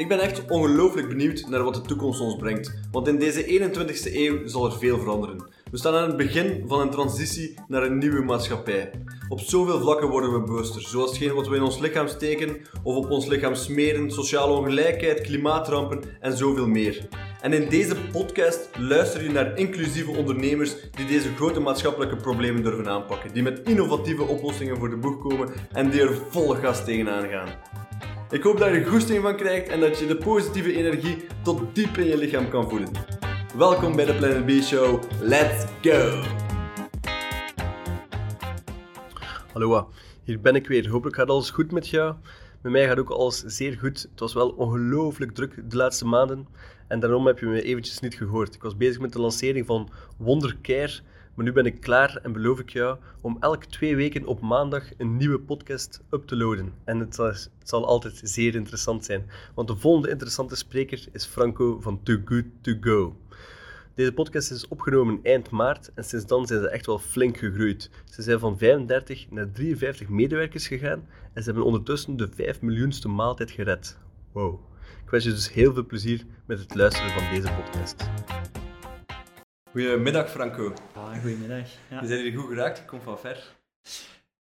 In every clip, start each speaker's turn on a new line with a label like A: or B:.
A: Ik ben echt ongelooflijk benieuwd naar wat de toekomst ons brengt, want in deze 21ste eeuw zal er veel veranderen. We staan aan het begin van een transitie naar een nieuwe maatschappij. Op zoveel vlakken worden we bewuster, zoals hetgeen wat we in ons lichaam steken of op ons lichaam smeren, sociale ongelijkheid, klimaatrampen en zoveel meer. En in deze podcast luister je naar inclusieve ondernemers die deze grote maatschappelijke problemen durven aanpakken, die met innovatieve oplossingen voor de boeg komen en die er volle gas tegenaan gaan. Ik hoop dat je er goesting van krijgt en dat je de positieve energie tot diep in je lichaam kan voelen. Welkom bij de Planet B Show. Let's go!
B: Hallo, hier ben ik weer. Hopelijk gaat alles goed met jou. Met mij gaat ook alles zeer goed. Het was wel ongelooflijk druk de laatste maanden en daarom heb je me eventjes niet gehoord. Ik was bezig met de lancering van Wondercare, maar nu ben ik klaar en beloof ik jou om elke twee weken op maandag een nieuwe podcast up te loaden. En het zal, het zal altijd zeer interessant zijn, want de volgende interessante spreker is Franco van Too Good To Go. Deze podcast is opgenomen eind maart en sinds dan zijn ze echt wel flink gegroeid. Ze zijn van 35 naar 53 medewerkers gegaan en ze hebben ondertussen de 5 miljoenste maaltijd gered. Wow. Ik wens je dus heel veel plezier met het luisteren van deze podcast.
A: Goedemiddag Franco.
C: Ah, goedemiddag. Ja,
A: bent hier goed geraakt, je komt van ver.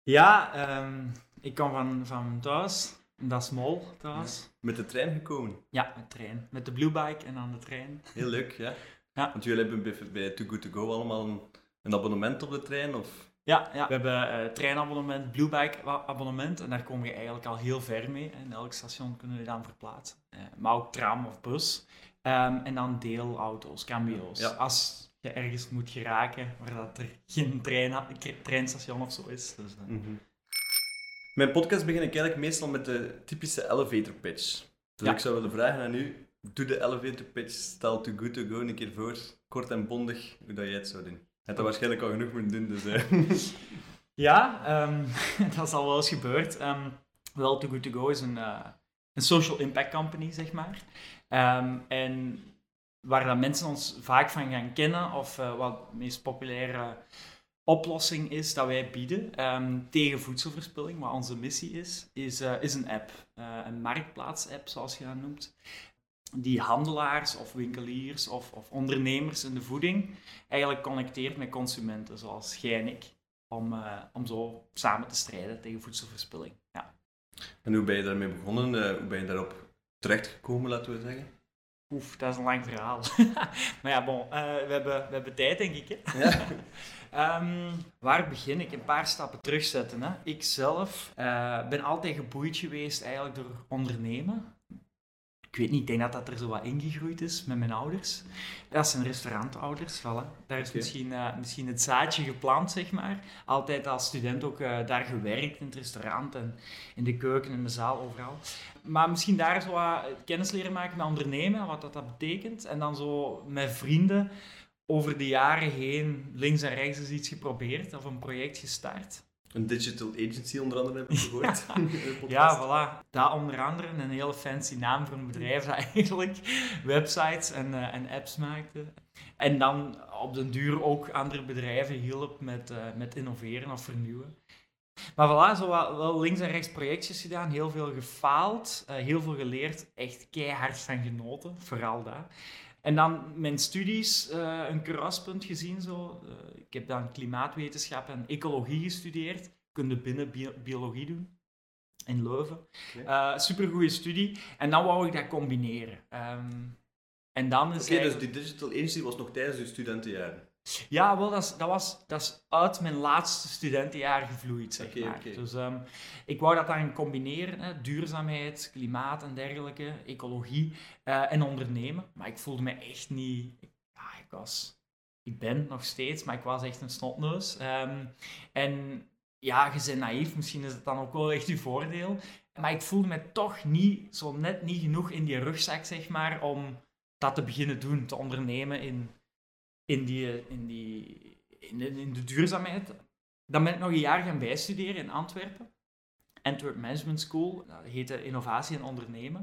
C: ja ehm, ik kom van, van thuis. Dat is mol thuis.
A: Met de trein gekomen.
C: Ja, met trein. Met de Blue Bike en dan de trein.
A: Heel leuk, ja.
C: Ja.
A: Want jullie hebben bij, bij Too Good To Go allemaal een, een abonnement op de trein, of...
C: Ja, ja. we hebben eh treinabonnement, Blue Bike wa- abonnement. En daar kom je eigenlijk al heel ver mee. In elk station kunnen we dan verplaatsen. Eh, maar ook tram of bus. Ehm, en dan deelauto's, camio's.
A: Ja.
C: Als je ergens moet geraken waar dat er geen trein, treinstation of zo is. Dus,
A: Mijn podcast begin ik eigenlijk meestal met de typische elevator pitch. Dus
C: Ja.
A: ik zou willen vragen aan u, doe de elevator pitch, stel Too Good To Go een keer voor, kort en bondig, hoe dat jij het zou doen. Je hebt dat waarschijnlijk al genoeg moeten doen, dus...
C: Ja, ehm, dat is al wel eens gebeurd. Ehm wel, Too Good To Go is een, eh, een social impact company, zeg maar. Ehm, en waar dat mensen ons vaak van gaan kennen, of eh, wat de meest populaire oplossing is dat wij bieden ehm, tegen voedselverspilling, wat onze missie is, is, eh, is een app. Eh, een marktplaats-app, zoals je dat noemt. Die handelaars of winkeliers of, of ondernemers in de voeding eigenlijk connecteert met consumenten, zoals jij en ik om, om zo samen te strijden tegen voedselverspilling. Ja.
A: En hoe ben je daarmee begonnen? Hoe ben je daarop terechtgekomen, laten we zeggen?
C: Oef, dat is een lang verhaal. maar ja, bon, eh, we, hebben, we hebben tijd, denk ik. Hè?
A: Ja.
C: Ehm, waar begin ik? Een paar stappen terugzetten. Hè? Ik zelf eh, ben altijd geboeid geweest eigenlijk door ondernemen. Ik weet niet, ik denk dat dat er zo wat ingegroeid is met mijn ouders. Dat zijn restaurantouders, voilà. Daar is misschien, eh, misschien het zaadje geplant, zeg maar. Altijd als student ook eh, daar gewerkt, in het restaurant en in de keuken, in de zaal, overal. Maar misschien daar zo wat kennis leren maken met ondernemen, wat dat, dat betekent. En dan zo met vrienden over de jaren heen links en rechts eens iets geprobeerd of een project gestart.
A: Een digital agency onder andere heb ik gehoord.
C: Ja, voilà. Dat onder andere een hele fancy naam voor een bedrijf dat eigenlijk websites en, eh, en apps maakte. En dan op den duur ook andere bedrijven hielp met, eh, met innoveren of vernieuwen. Maar voilà, zo wel links en rechts projectjes gedaan, heel veel gefaald, eh, heel veel geleerd, echt keihard van genoten, vooral dat. En dan mijn studies, eh, een kruispunt gezien zo. Eh, ik heb dan klimaatwetenschap en ecologie gestudeerd. Kunde binnen bio- biologie doen in Leuven.
A: Oké.
C: Eh supergoeie studie. En dan wou ik dat combineren. Ehm, en dan is
A: Oké, dus
C: eigenlijk-
A: die digital agency was nog tijdens je studentenjaren.
C: Ja, wel, dat is, dat, was, dat is uit mijn laatste studentenjaar gevloeid, zeg maar. Dus ehm, ik wou dat dan combineren, hè, duurzaamheid, klimaat en dergelijke, ecologie eh, en ondernemen. Maar ik voelde me echt niet... ik- Ja, ik was... Ik ben nog steeds, maar ik was echt een snotneus. Ehm, en ja, je bent naïef, misschien is het dan ook wel echt je voordeel. Maar ik voelde me toch niet, zo net niet genoeg in die rugzak, zeg maar, om dat te beginnen doen, te ondernemen in in, die, in, die, in, de, duurzaamheid. Dan ben ik nog een jaar gaan bijstuderen in Antwerpen. Antwerp Management School, dat heette Innovatie en Ondernemen.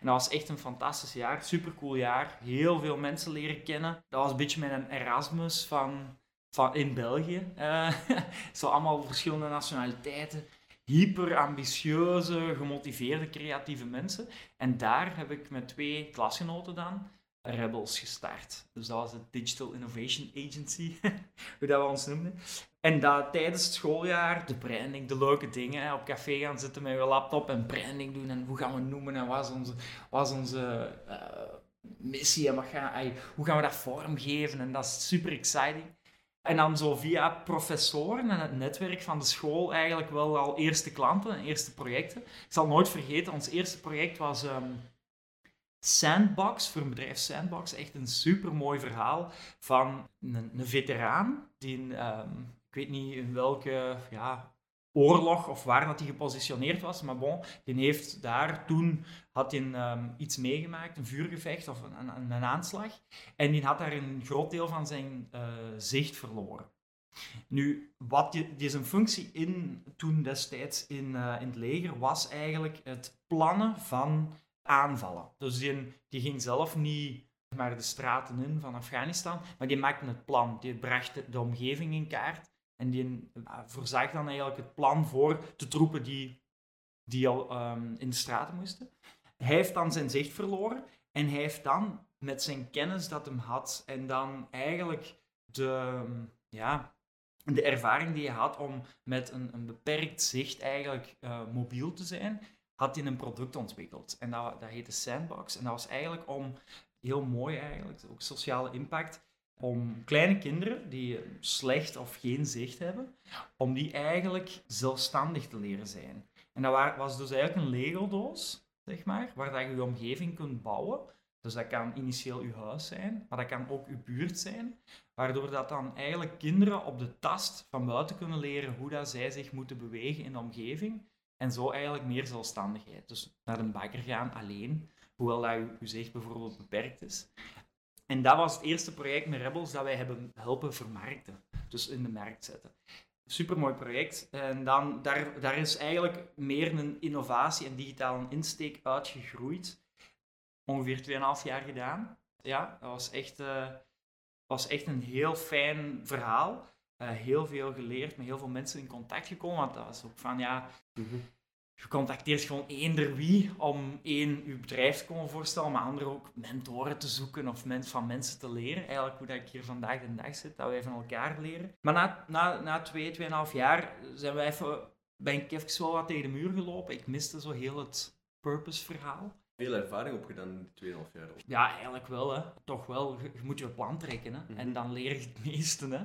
C: En dat was echt een fantastisch jaar, supercool jaar. Heel veel mensen leren kennen. Dat was een beetje mijn Erasmus van, van in België. Eh, zo allemaal verschillende nationaliteiten. hyper ambitieuze, gemotiveerde, creatieve mensen. En daar heb ik met twee klasgenoten dan Rebels gestart. Dus dat was de Digital Innovation Agency, hoe dat we ons noemden. En dat tijdens het schooljaar, de branding, de leuke dingen, op café gaan zitten met je laptop en branding doen en hoe gaan we noemen en wat is onze, wat onze uh, missie en wat gaan, hoe gaan we dat vormgeven en dat is super exciting. En dan zo via professoren en het netwerk van de school eigenlijk wel al eerste klanten en eerste projecten. Ik zal nooit vergeten, ons eerste project was um, Sandbox, voor een bedrijf Sandbox. Echt een super mooi verhaal van een, veteraan die, um, ik weet niet in welke ja, oorlog of waar dat hij gepositioneerd was. Maar bon, die heeft daar toen had hij, um, iets meegemaakt, een vuurgevecht of een, een, een, aanslag. En die had daar een groot deel van zijn uh, zicht verloren. Nu, wat die, die zijn functie in, toen destijds in, uh, in het leger was eigenlijk het plannen van aanvallen. Dus die, ging zelf niet maar de straten in van Afghanistan, maar die maakte het plan. Die bracht de omgeving in kaart en die uh, voorzag dan eigenlijk het plan voor de troepen die, die al um, in de straten moesten. Hij heeft dan zijn zicht verloren en hij heeft dan met zijn kennis dat hem had en dan eigenlijk de, ja, de ervaring die hij had om met een, een beperkt zicht eigenlijk uh, mobiel te zijn, had hij een product ontwikkeld. En dat, dat heette Sandbox. En dat was eigenlijk om, heel mooi eigenlijk, ook sociale impact, om kleine kinderen die slecht of geen zicht hebben, om die eigenlijk zelfstandig te leren zijn. En dat was dus eigenlijk een Lego-doos, zeg maar, waar dat je je omgeving kunt bouwen. Dus dat kan initieel uw huis zijn, maar dat kan ook uw buurt zijn. Waardoor dat dan eigenlijk kinderen op de tast van buiten kunnen leren hoe dat zij zich moeten bewegen in de omgeving. En zo eigenlijk meer zelfstandigheid. Dus naar een bakker gaan alleen, hoewel dat uw zicht bijvoorbeeld beperkt is. En dat was het eerste project met Rebels dat wij hebben helpen vermarkten. Dus in de markt zetten. Supermooi project. En dan, daar, daar is eigenlijk meer een innovatie en digitale insteek uitgegroeid. Ongeveer 2,5 jaar gedaan. Ja, dat was echt, uh, was echt een heel fijn verhaal. Uh, heel veel geleerd, met heel veel mensen in contact gekomen. Want dat was ook van, ja, mhm. je contacteert gewoon eender wie om één, je bedrijf te komen voorstellen, maar andere ook mentoren te zoeken of men, van mensen te leren. Eigenlijk hoe dat ik hier vandaag de dag zit, dat wij van elkaar leren. Maar na, na, na twee, tweeënhalf jaar zijn wij even, ben ik even wel wat tegen de muur gelopen. Ik miste zo heel het purpose-verhaal.
A: Veel ervaring opgedaan in die 2,5 jaar?
C: Ja, eigenlijk wel. Hè. Toch wel. Je, moet je plan trekken. Hè. En mhm. dan leer je het meeste. Hè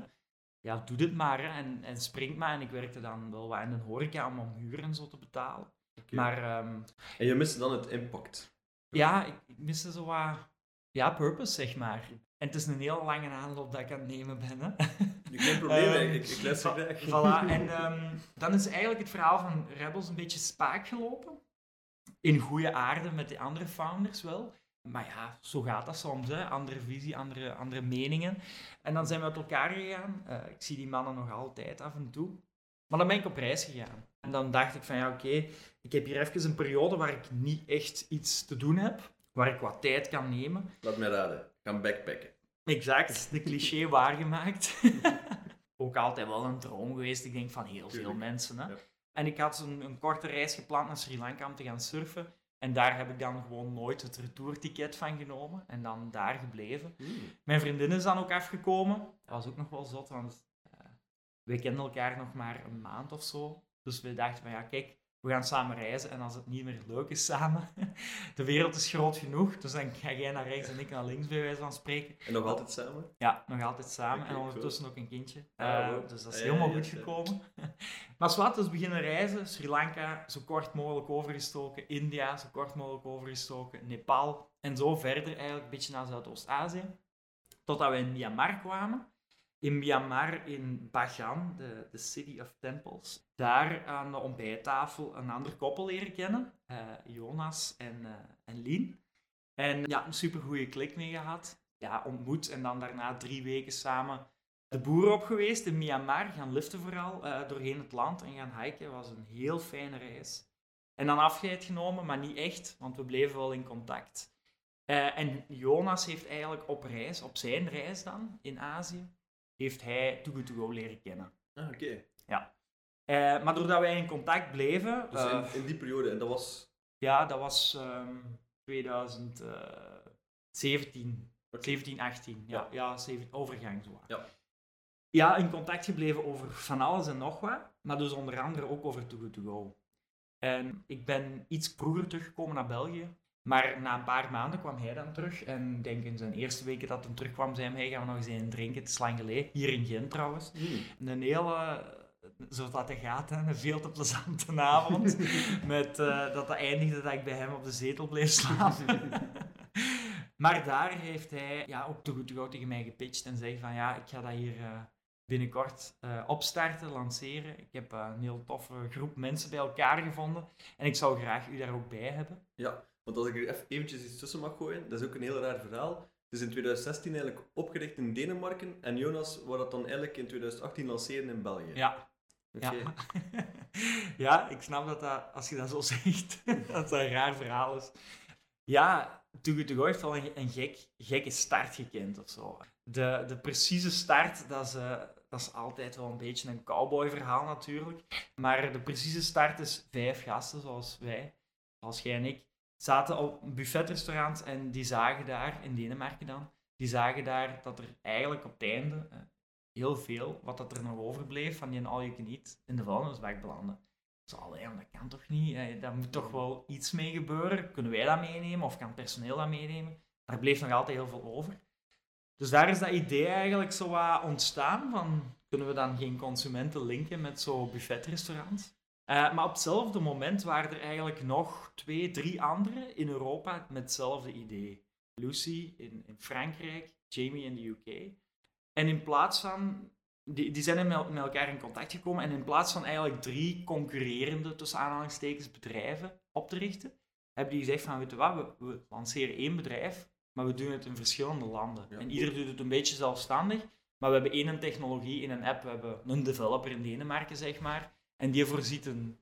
C: ja, doe dit maar hè, en, en spring maar. En ik werkte dan wel wat in de horeca om, om huur en zo te betalen. Maar, um,
A: en je miste dan het impact?
C: Ja, ik, ik miste zo wat ja, purpose, zeg maar. En het is een heel lange aanloop dat ik aan het nemen ben. Hè.
A: Geen probleem, um, ik, ik luister graag.
C: Voilà, en um, dan is eigenlijk het verhaal van Rebels een beetje spaak gelopen. In goede aarde met de andere founders wel. Maar ja, zo gaat dat soms. Hè. Andere visie, andere, andere meningen. En dan zijn we uit elkaar gegaan. Uh, ik zie die mannen nog altijd af en toe. Maar dan ben ik op reis gegaan. En dan dacht ik van ja, oké, ik heb hier even een periode waar ik niet echt iets te doen heb. Waar ik wat tijd kan nemen.
A: Laat me raden, gaan backpacken.
C: Exact, de cliché waargemaakt. Ook altijd wel een droom geweest, ik denk van heel veel mensen. Hè. En ik had een, een korte reis gepland naar Sri Lanka om te gaan surfen. En daar heb ik dan gewoon nooit het retourticket van genomen en dan daar gebleven. Mm. Mijn vriendin is dan ook afgekomen. Dat was ook nog wel zot, want uh, we kenden elkaar nog maar een maand of zo. Dus we dachten van ja, kijk, we gaan samen reizen en als het niet meer leuk is samen, de wereld is groot genoeg, dus dan ga jij naar rechts en ik naar links bij wijze van spreken.
A: En nog altijd samen?
C: Ja, nog altijd samen en ondertussen ook een kindje. Uh, dus dat is helemaal goed gekomen. maar zwart, dus beginnen reizen, Sri Lanka zo kort mogelijk overgestoken, India zo kort mogelijk overgestoken, Nepal en zo verder eigenlijk een beetje naar Zuidoost-Azië. Totdat we in Myanmar kwamen in Myanmar, in Bagan, de, City of Temples, daar aan de ontbijttafel een ander koppel leren kennen, uh, Jonas en, uh, en Lien. En ja, een supergoeie klik mee gehad. Ja, ontmoet en dan daarna drie weken samen de boeren op geweest in Myanmar, gaan liften vooral, uh, doorheen het land en gaan hiken. was een heel fijne reis. En dan afscheid genomen, maar niet echt, want we bleven wel in contact. en Jonas heeft eigenlijk op reis, op zijn reis dan, in Azië, heeft hij Too Good To Go leren kennen.
A: Ah, oké.
C: Ja. Eh, maar doordat wij in contact bleven,
A: Dus
C: eh,
A: in, in die periode, en dat was...
C: ja, dat was ehm 2017,
A: Oké.
C: 17, 18, ja,
A: Ja.
C: ja. 7, overgang zo.
A: Ja.
C: Ja, in contact gebleven over van alles en nog wat, maar dus onder andere ook over Too Good To Go. En ik ben iets vroeger teruggekomen naar België, maar na een paar maanden kwam hij dan terug. En ik denk in zijn eerste weken dat hij terugkwam, zei hij, hey, gaan we nog eens een drinken, het is lang geleden. Hier in Gent trouwens. Een hele, zoals dat gaat, hè, een veel te plezante avond. met eh, dat dat eindigde dat ik bij hem op de zetel bleef slapen. maar daar heeft hij ja, ook te goed tegen mij gepitcht en zei van ja, ik ga dat hier eh, binnenkort eh, opstarten, lanceren. Ik heb eh, een heel toffe groep mensen bij elkaar gevonden en ik zou graag u daar ook bij hebben.
A: Ja, want als ik er even eventjes iets tussen mag gooien, dat is ook een heel raar verhaal. Het is in 2016 eigenlijk opgericht in Denemarken en Jonas wou dat dan eigenlijk in 2018 lanceren in België.
C: Ja. Ja. ja, ik snap dat, dat als je dat zo zegt, dat dat een raar verhaal is. Ja, Too Good To Go heeft wel een, een gek, gekke start gekend of zo. De, de precieze start, dat is, eh, dat is altijd wel een beetje een cowboy-verhaal natuurlijk. Maar de precieze start is vijf gasten, zoals wij, zoals jij en ik, zaten op een buffetrestaurant en die zagen daar, in Denemarken dan, die zagen daar dat er eigenlijk op het einde eh, heel veel, wat dat er nog overbleef van die you can eat, in de vuilnisbak belandde. Zo, allee, dat kan toch niet? Eh, Daar moet toch wel iets mee gebeuren? Kunnen wij dat meenemen of kan het personeel dat meenemen? Daar bleef nog altijd heel veel over. Dus daar is dat idee eigenlijk zo wat ontstaan van, kunnen we dan geen consumenten linken met zo'n buffetrestaurant? Eh, maar op hetzelfde moment waren er eigenlijk nog twee, drie anderen in Europa met hetzelfde idee. Lucy in, in Frankrijk, Jamie in de UK. En in plaats van, die, die zijn met, met elkaar in contact gekomen en in plaats van eigenlijk drie concurrerende, tussen aanhalingstekens, bedrijven op te richten, hebben die gezegd van, weet je wat, we, we lanceren één bedrijf, maar we doen het in verschillende landen.
A: Ja.
C: En ieder doet het een beetje zelfstandig, maar we hebben één technologie in een app, we hebben een developer in Denemarken, zeg maar, en die voorziet een,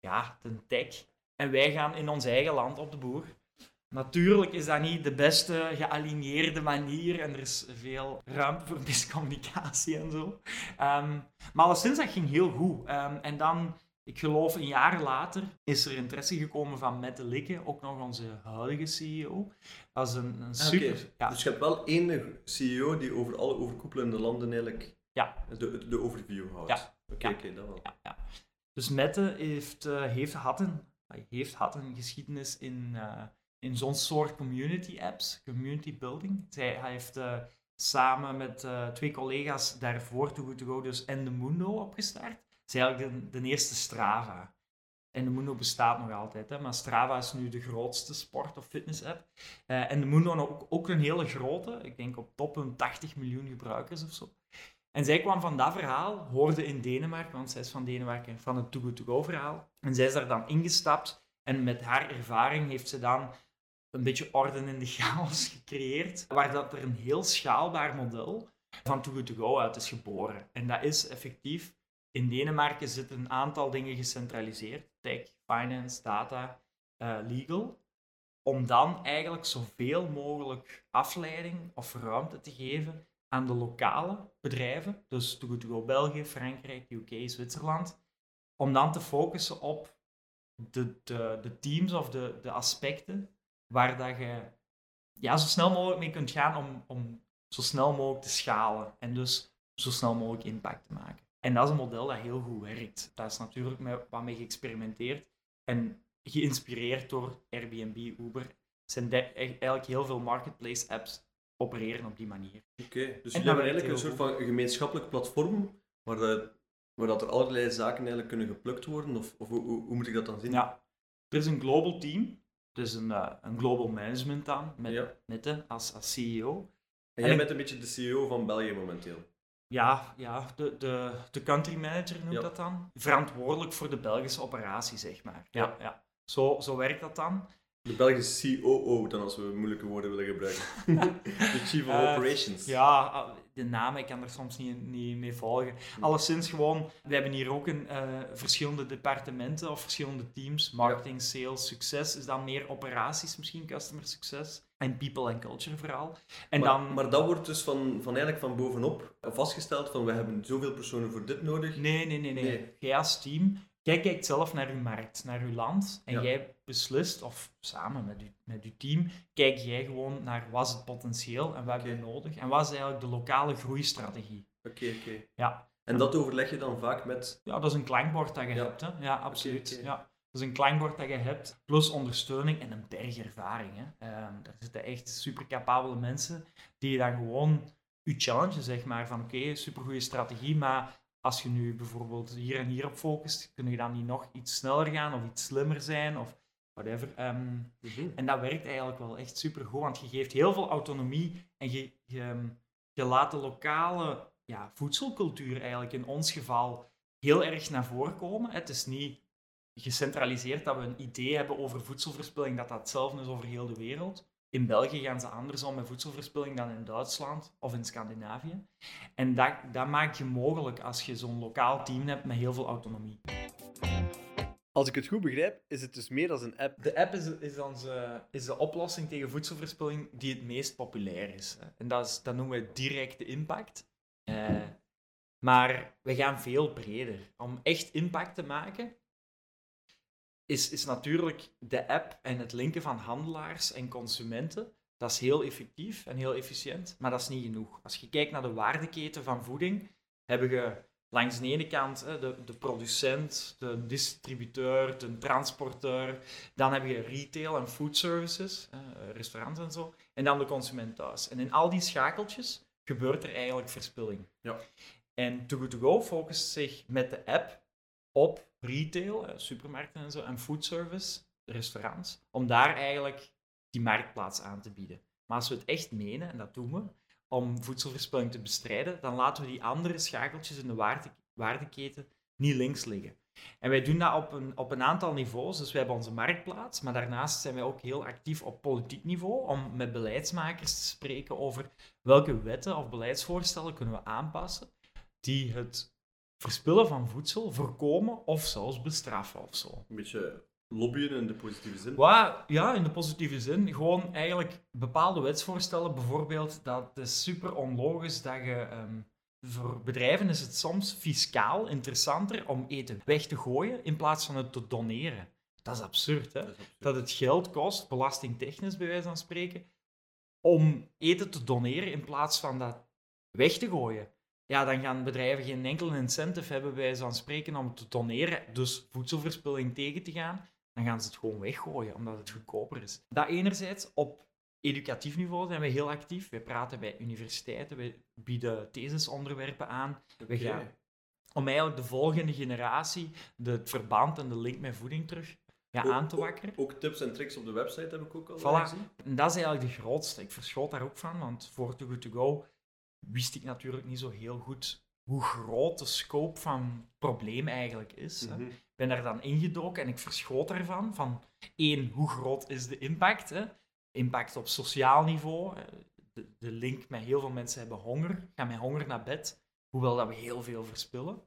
C: ja, een tech. En wij gaan in ons eigen land op de boer. Natuurlijk is dat niet de beste gealigneerde manier en er is veel ruimte voor miscommunicatie en zo. Ehm, maar alleszins, dat ging heel goed. Ehm, en dan, ik geloof een jaar later, is er interesse gekomen van Mette Likke, ook nog onze huidige CEO. Dat is een, een
A: Ah,
C: super... Ja,
A: Dus je hebt wel één CEO die over alle overkoepelende landen eigenlijk
C: Ja.
A: de, de overview houdt.
C: Ja.
A: Oké, oké, dat wel.
C: ja. Dus Mette heeft, eh, heeft, had een, heeft had een geschiedenis in, eh, in zo'n soort community apps, community building. Zij, hij heeft eh, samen met twee collega's daarvoor Too Good To Go dus Endemundo opgestart. Dat is eigenlijk de, de eerste Strava. Endemundo bestaat nog altijd, hè, maar Strava is nu de grootste sport- of fitness-app. Eh Endemundo ook, ook een hele grote, ik denk op top een 80 miljoen gebruikers of zo. En zij kwam van dat verhaal, hoorde in Denemarken, want zij is van Denemarken, van het Too Good To Go verhaal. En zij is daar dan ingestapt en met haar ervaring heeft ze dan een beetje orde in de chaos gecreëerd, waar dat er een heel schaalbaar model van Too Good To Go uit is geboren. En dat is effectief, in Denemarken zitten een aantal dingen gecentraliseerd, tech, finance, data, eh, legal, om dan eigenlijk zoveel mogelijk afleiding of ruimte te geven aan de lokale bedrijven, dus Too To Go België, Frankrijk, UK, Zwitserland, om dan te focussen op de, de, de teams of de, de aspecten waar dat je ja, zo snel mogelijk mee kunt gaan om, om zo snel mogelijk te schalen en dus zo snel mogelijk impact te maken. En dat is een model dat heel goed werkt. Dat is natuurlijk met wat mee geëxperimenteerd en geïnspireerd door Airbnb, Uber. Zijn eigenlijk heel veel marketplace apps opereren op die manier.
A: Oké, dus jullie hebben eigenlijk een soort van gemeenschappelijk platform waar, dat, waar dat er allerlei zaken eigenlijk kunnen geplukt worden? Of, of hoe, hoe, moet ik dat dan zien?
C: Ja, er is een global team, dus een, eh, een global management dan, met
A: Ja.
C: Als, als CEO.
A: En
C: En
A: jij
C: ik-
A: bent een beetje de CEO van België momenteel.
C: Ja, ja de, de, de country manager noemt
A: Ja.
C: dat dan. Verantwoordelijk voor de Belgische operatie, zeg maar. Ja,
A: Ja.
C: ja. Zo, zo werkt dat dan.
A: De Belgische COO, dan als we moeilijke woorden willen gebruiken. de Chief of
C: Eh,
A: Operations.
C: Ja, de namen, ik kan er soms niet, niet mee volgen. Alleszins gewoon, we hebben hier ook een, eh, verschillende departementen of verschillende teams. Marketing, sales, succes is dan meer operaties misschien, customer succes. En people and culture vooral. En
A: maar,
C: dan...
A: maar dat wordt dus van, van eigenlijk van bovenop vastgesteld van we hebben zoveel personen voor dit nodig.
C: Nee, nee, nee, nee.
A: Nee.
C: Jij als team, jij kijkt zelf naar uw markt, naar uw land. En
A: Ja.
C: jij beslist, of samen met, u, met uw team, kijk jij gewoon naar wat is het potentieel en wat hebben we nodig. En wat is eigenlijk de lokale groeistrategie.
A: Oké, oké.
C: Ja.
A: En dat overleg je dan vaak met...
C: Ja, dat is een klankbord dat je
A: Ja.
C: hebt. Hè? Ja, absoluut. Ja. Dat is een klankbord dat je hebt, plus ondersteuning en een berg ervaring. Hè? Ehm, daar zitten echt super capabele mensen die je dan gewoon je challenge, zeg maar, van oké, supergoeie strategie, maar als je nu bijvoorbeeld hier en hier op focust, kun je dan niet nog iets sneller gaan of iets slimmer zijn of whatever. Ehm, en dat werkt eigenlijk wel echt supergoed, want je geeft heel veel autonomie en je, je, je laat de lokale ja, voedselcultuur eigenlijk in ons geval heel erg naar voren komen. Het is niet gecentraliseerd dat we een idee hebben over voedselverspilling, dat dat hetzelfde is over heel de wereld. In België gaan ze anders om met voedselverspilling dan in Duitsland of in Scandinavië. En dat, dat maakt je mogelijk als je zo'n lokaal team hebt met heel veel autonomie.
B: Als ik het goed begrijp, is het dus meer dan een app.
C: De app is, is, onze, is de oplossing tegen voedselverspilling die het meest populair is. En dat, is, dat noemen we directe impact. Eh, maar we gaan veel breder. Om echt impact te maken, is, is natuurlijk de app en het linken van handelaars en consumenten. Dat is heel effectief en heel efficiënt, maar dat is niet genoeg. Als je kijkt naar de waardeketen van voeding, hebben je langs de ene kant hè, de, de producent, de distributeur, de transporteur. Dan heb je retail en food services, restaurants en zo. En dan de consument thuis. En in al die schakeltjes gebeurt er eigenlijk verspilling.
A: Ja.
C: En Too Good To Go focust zich met de app op retail, eh, supermarkten en zo, en food service, restaurants, om daar eigenlijk die marktplaats aan te bieden. Maar als we het echt menen, en dat doen we, om voedselverspilling te bestrijden, dan laten we die andere schakeltjes in de waarde, waardeketen niet links liggen. En wij doen dat op een, op een aantal niveaus. Dus wij hebben onze marktplaats, maar daarnaast zijn wij ook heel actief op politiek niveau om met beleidsmakers te spreken over welke wetten of beleidsvoorstellen kunnen we aanpassen die het verspillen van voedsel voorkomen of zelfs bestraffen of zo.
A: Een beetje lobbyen in de positieve zin.
C: Wat, ja, in de positieve zin. Gewoon eigenlijk bepaalde wetsvoorstellen. Bijvoorbeeld, dat het is super onlogisch dat je... ehm, voor bedrijven is het soms fiscaal interessanter om eten weg te gooien in plaats van het te doneren. Dat is absurd, hè?
A: Dat is absurd.
C: Dat het geld kost, belastingtechnisch bij wijze van spreken, om eten te doneren in plaats van dat weg te gooien. Ja, dan gaan bedrijven geen enkel incentive hebben bij van spreken om te doneren, dus voedselverspilling tegen te gaan. Dan gaan ze het gewoon weggooien, omdat het goedkoper is. Dat enerzijds, op educatief niveau zijn we heel actief. We praten bij universiteiten, we bieden thesisonderwerpen aan. We gaan om eigenlijk de volgende generatie de, het verband en de link met voeding terug ja,
A: Ook-
C: aan te wakkeren.
A: Ook tips en tricks op de website heb ik ook al
C: Voilà.
A: gezien.
C: En dat is eigenlijk de grootste. Ik verschoot daar ook van, want voor Too Good To Go wist ik natuurlijk niet zo heel goed hoe groot de scope van het probleem eigenlijk is. hè.
A: Mhm.
C: Ik ben daar dan ingedoken en ik verschoot daarvan. Van één, hoe groot is de impact? Hè? Impact op sociaal niveau. De, de link met heel veel mensen hebben honger, gaan met honger naar bed, hoewel dat we heel veel verspillen.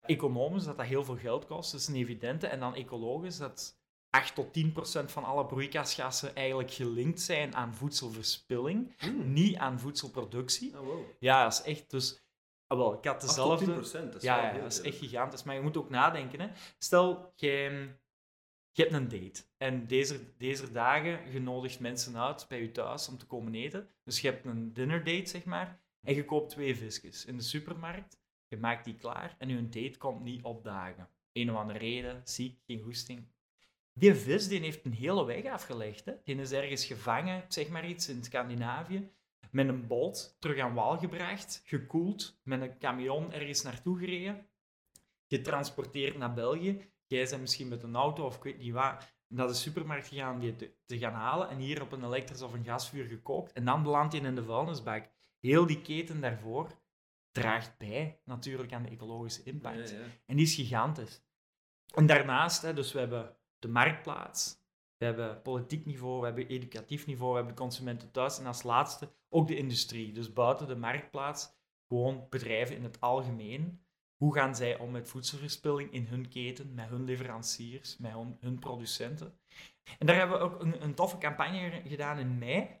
C: Economisch, dat dat heel veel geld kost, dat is een evidente. En dan ecologisch, dat 8 tot 10 procent van alle broeikasgassen eigenlijk gelinkt zijn aan voedselverspilling,
A: Hmm.
C: niet aan voedselproductie.
A: Oh, wow.
C: Ja, dat is echt... Dus, ah, wel, ik had
A: 8 tot
C: dezelfde...
A: 10%, dat is
C: Ja, dat is echt gigantisch. Maar je moet ook nadenken. Hè. Stel, je, je hebt een date. En deze, deze dagen, je nodigt mensen uit bij je thuis om te komen eten. Dus je hebt een dinner date, zeg maar. En je koopt twee visjes in de supermarkt. Je maakt die klaar en je date komt niet opdagen. Een of andere reden, ziek, geen goesting. Die vis die heeft een hele weg afgelegd. Hè. Die is ergens gevangen, zeg maar iets, in Scandinavië. Met een boot terug aan wal gebracht, gekoeld, met een camion ergens naartoe gereden, getransporteerd naar België. Jij bent misschien met een auto of ik weet niet waar, naar de supermarkt gegaan om die te, te gaan halen en hier op een elektrisch of een gasvuur gekookt. En dan belandt hij in de vuilnisbak. Heel die keten daarvoor draagt bij natuurlijk aan de ecologische impact.
A: Ja, ja.
C: En die is gigantisch. En daarnaast, hè, dus we hebben de marktplaats, we hebben politiek niveau, we hebben educatief niveau, we hebben consumenten thuis en als laatste ook de industrie. Dus buiten de marktplaats gewoon bedrijven in het algemeen. Hoe gaan zij om met voedselverspilling in hun keten, met hun leveranciers, met hun, producenten? En daar hebben we ook een, een toffe campagne gedaan in mei.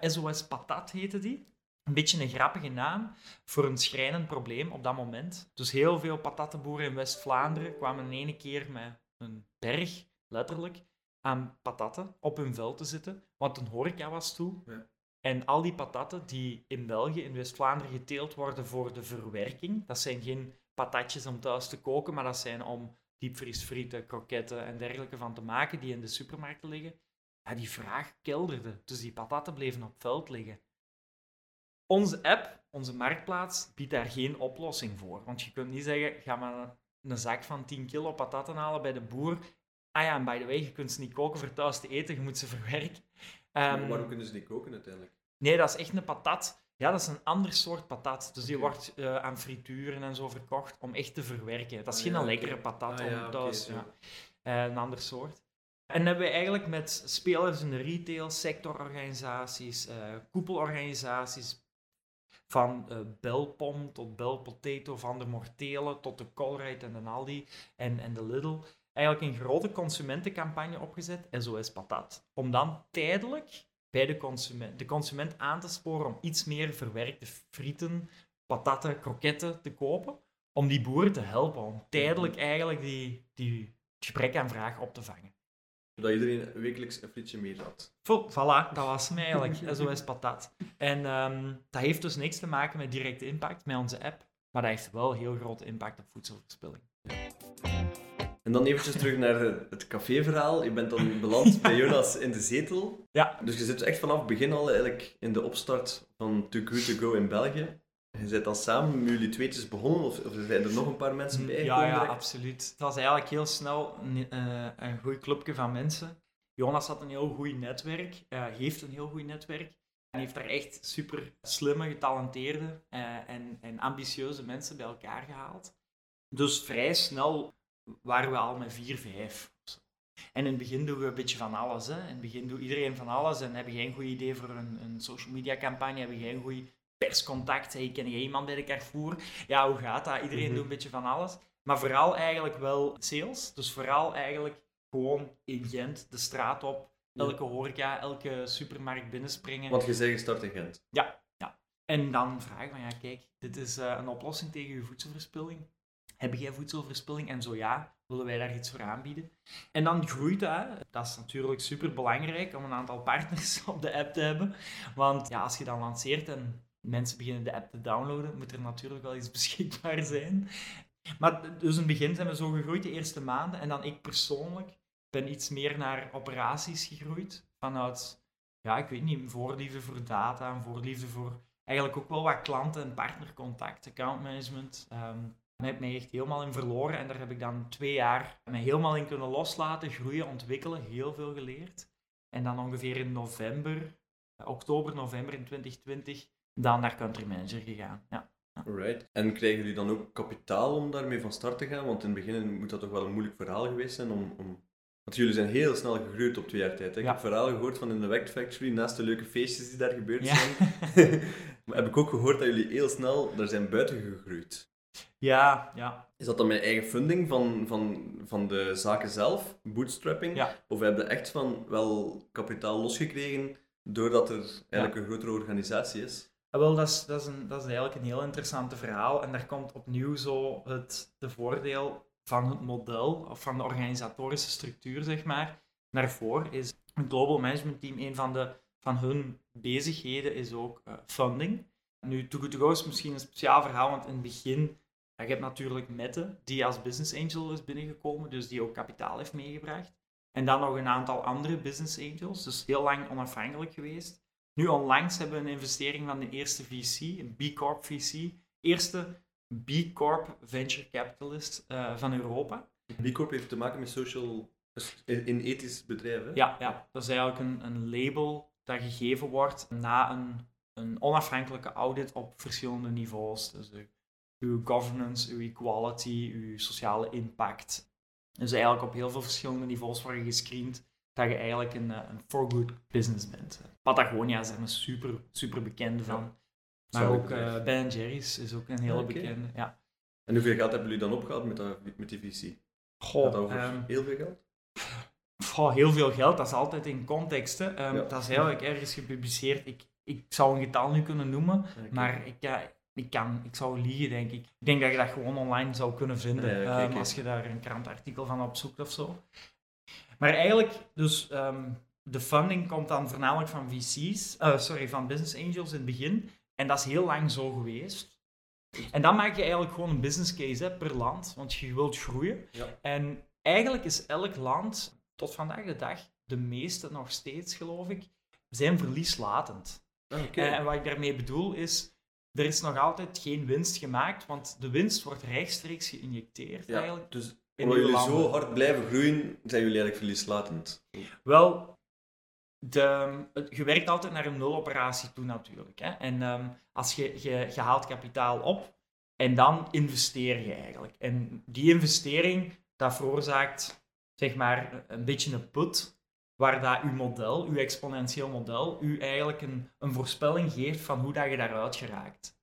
C: SOS Patat heette die. Een beetje een grappige naam voor een schrijnend probleem op dat moment. Dus heel veel patattenboeren in West-Vlaanderen kwamen in ene keer met een berg, letterlijk, aan patatten op hun veld te zitten, want een horeca was toe. Ja. En al die patatten die in België, in West-Vlaanderen, geteeld worden voor de verwerking, dat zijn geen patatjes om thuis te koken, maar dat zijn om diepvriesfrieten, kroketten en dergelijke van te maken die in de supermarkten liggen. Ja, die vraag kelderde, dus die patatten bleven op veld liggen. Onze app, onze marktplaats, biedt daar geen oplossing voor. Want je kunt niet zeggen, ga maar een zak van 10 kilo patatten halen bij de boer. Ah ja, en by the way, je kunt ze niet koken voor thuis te eten, je moet ze verwerken.
A: Um, waarom kunnen ze niet koken uiteindelijk?
C: Nee, dat is echt een patat. Ja, dat is een ander soort patat. Dus die wordt uh, aan frituren en zo verkocht om echt te verwerken. Dat is ah, geen lekkere patat ah, om thuis. ja. Uh, een ander soort. En hebben we eigenlijk met spelers in de retail, sectororganisaties, uh, koepelorganisaties, van uh, Belpom tot Bel Potato, van de Mortelen tot de Colruyt en de Aldi en, en de Lidl. Eigenlijk een grote consumentencampagne opgezet, SOS Patat. Om dan tijdelijk bij de consument, de consument aan te sporen om iets meer verwerkte frieten, patatten, kroketten te kopen. Om die boeren te helpen, om tijdelijk eigenlijk die, die gebrek aan vraag op te vangen
A: dat iedereen wekelijks een frietje meer had.
C: Voilà, dat was mij eigenlijk. SOS Patat. En um, dat heeft dus niks te maken met directe impact met onze app, maar dat heeft wel heel grote impact op voedselverspilling.
A: En dan eventjes terug naar het caféverhaal. Je bent dan beland bij Jonas in de zetel.
C: Ja.
A: Dus je zit echt vanaf het begin al eigenlijk in de opstart van Too Good To Go in België. Je bent dan samen jullie tweetjes begonnen, of, of zijn er nog een paar mensen bij?
C: Ja, ja, absoluut. Het was eigenlijk heel snel een, uh, een goed clubje van mensen. Jonas had een heel goed netwerk, uh, heeft een heel goed netwerk. En heeft daar echt super slimme, getalenteerde uh, en, en ambitieuze mensen bij elkaar gehaald. Dus vrij snel waren we al met vier, vijf. En in het begin doen we een beetje van alles. Hè. In het begin doet iedereen van alles. En heb je geen goed idee voor een, een social media campagne, heb je geen goed perscontact. Hey, ken je iemand bij de Carrefour? Ja, hoe gaat dat? Iedereen mhm. doet een beetje van alles. Maar vooral eigenlijk wel sales. Dus vooral eigenlijk gewoon in Gent de straat op. Elke horeca, elke supermarkt binnenspringen.
A: Want je zegt start in Gent.
C: Ja, ja. En dan vragen van ja, kijk, dit is uh, een oplossing tegen je voedselverspilling. Heb jij voedselverspilling? En zo ja, willen wij daar iets voor aanbieden? En dan groeit dat. Dat is natuurlijk super belangrijk om een aantal partners op de app te hebben. Want ja, als je dan lanceert en mensen beginnen de app te downloaden, moet er natuurlijk wel iets beschikbaar zijn. Maar dus in het begin zijn we zo gegroeid de eerste maanden. En dan ik persoonlijk ben iets meer naar operaties gegroeid. Vanuit, ja, ik weet niet, voorliefde voor data en voorliefde voor eigenlijk ook wel wat klanten- en partnercontact, accountmanagement. Um, ehm, daar heb ik mij echt helemaal in verloren. En daar heb ik dan twee jaar mij helemaal in kunnen loslaten, groeien, ontwikkelen, heel veel geleerd. En dan ongeveer in november, oktober, november in 2020 dan naar country manager gegaan. Ja.
A: Alright. En krijgen jullie dan ook kapitaal om daarmee van start te gaan? Want in het begin moet dat toch wel een moeilijk verhaal geweest zijn om... om... Want jullie zijn heel snel gegroeid op twee jaar tijd. Hè? Ik heb verhalen gehoord van in de Wact Factory, naast de leuke feestjes die daar gebeurd zijn. maar heb ik ook gehoord dat jullie heel snel daar zijn buiten gegroeid.
C: Ja, ja.
A: Is dat dan mijn eigen funding van, van, van de zaken zelf, bootstrapping?
C: Ja.
A: Of heb je echt van wel kapitaal losgekregen doordat er eigenlijk een grotere organisatie is?
C: Ah, wel, dat is, dat, is een, dat is eigenlijk een heel interessant verhaal. En daar komt opnieuw zo het de voordeel van het model, of van de organisatorische structuur, zeg maar, naar voren. Is een global management team, een van, de, van hun bezigheden is ook uh, funding. Nu, Too Good To Go is misschien een speciaal verhaal, want in het begin, ja, je hebt natuurlijk Mette, die als business angel is binnengekomen, dus die ook kapitaal heeft meegebracht. En dan nog een aantal andere business angels, dus heel lang onafhankelijk geweest. Nu onlangs hebben we een investering van de eerste VC, een B Corp VC, eerste B Corp venture capitalist uh, van Europa.
A: B Corp heeft te maken met social, in ethisch bedrijven.
C: Ja, ja, dat is eigenlijk een, een label dat gegeven wordt na een, een onafhankelijke audit op verschillende niveaus. Dus uw governance, uw equality, uw sociale impact. Dus eigenlijk op heel veel verschillende niveaus worden gescreend dat je eigenlijk een, eh, een for good business bent. Patagonia is er een super, super bekende van. Maar ook eh Ben Jerry's is ook een hele
A: Ah,
C: bekende. Ja.
A: En hoeveel geld hebben jullie dan opgehaald met, dat, met die VC?
C: Goh,
A: dat over
C: ehm,
A: heel veel geld?
C: goh, heel veel geld, dat is altijd in context. Hè. Ehm,
A: Ja.
C: Dat is eigenlijk ergens gepubliceerd. Ik, ik zou een getal nu kunnen noemen, maar ik, ja, ik, kan, ik zou liegen, denk ik. Ik denk dat je dat gewoon online zou kunnen vinden,
A: Ja,
C: ehm, als je daar een krantartikel van opzoekt of zo. Maar eigenlijk, dus ehm, de funding komt dan voornamelijk van VC's, eh, sorry, van business angels in het begin. En dat is heel lang zo geweest. En dan maak je eigenlijk gewoon een business case hè, per land, want je wilt groeien.
A: Ja.
C: En eigenlijk is elk land tot vandaag de dag, de meeste nog steeds geloof ik, zijn verlieslatend.
A: Ah.
C: Eh, En wat ik daarmee bedoel is, er is nog altijd geen winst gemaakt, want de winst wordt rechtstreeks geïnjecteerd
A: ja,
C: eigenlijk.
A: dus omdat jullie
C: landen.
A: zo hard blijven groeien, zijn jullie eigenlijk verlieslatend.
C: Wel, de, het- je werkt altijd naar een nuloperatie toe natuurlijk. Hè? En ehm, als je, je, je haalt kapitaal op en dan investeer je eigenlijk. En die investering, dat veroorzaakt zeg maar een beetje een put, waar dat uw model, uw exponentieel model, u eigenlijk een, een voorspelling geeft van hoe dat je daaruit geraakt.